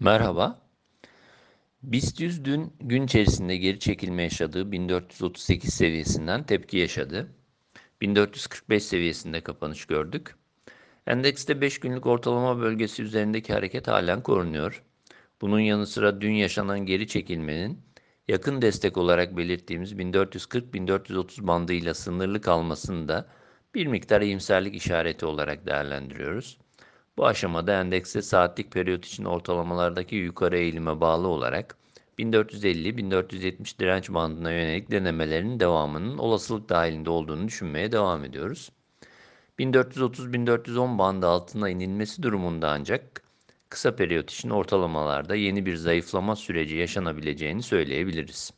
Merhaba. BIST 100 dün gün içerisinde geri çekilme yaşadığı 1438 seviyesinden tepki yaşadı. 1445 seviyesinde kapanış gördük. Endekste 5 günlük ortalama bölgesi üzerindeki hareket halen korunuyor. Bunun yanı sıra dün yaşanan geri çekilmenin yakın destek olarak belirttiğimiz 1440-1430 bandıyla sınırlı kalmasını da bir miktar iyimserlik işareti olarak değerlendiriyoruz. Bu aşamada endekste saatlik periyot için ortalamalardaki yukarı eğilime bağlı olarak 1450-1470 direnç bandına yönelik denemelerin devamının olasılık dahilinde olduğunu düşünmeye devam ediyoruz. 1430-1410 bandı altına inilmesi durumunda ancak kısa periyot için ortalamalarda yeni bir zayıflama süreci yaşanabileceğini söyleyebiliriz.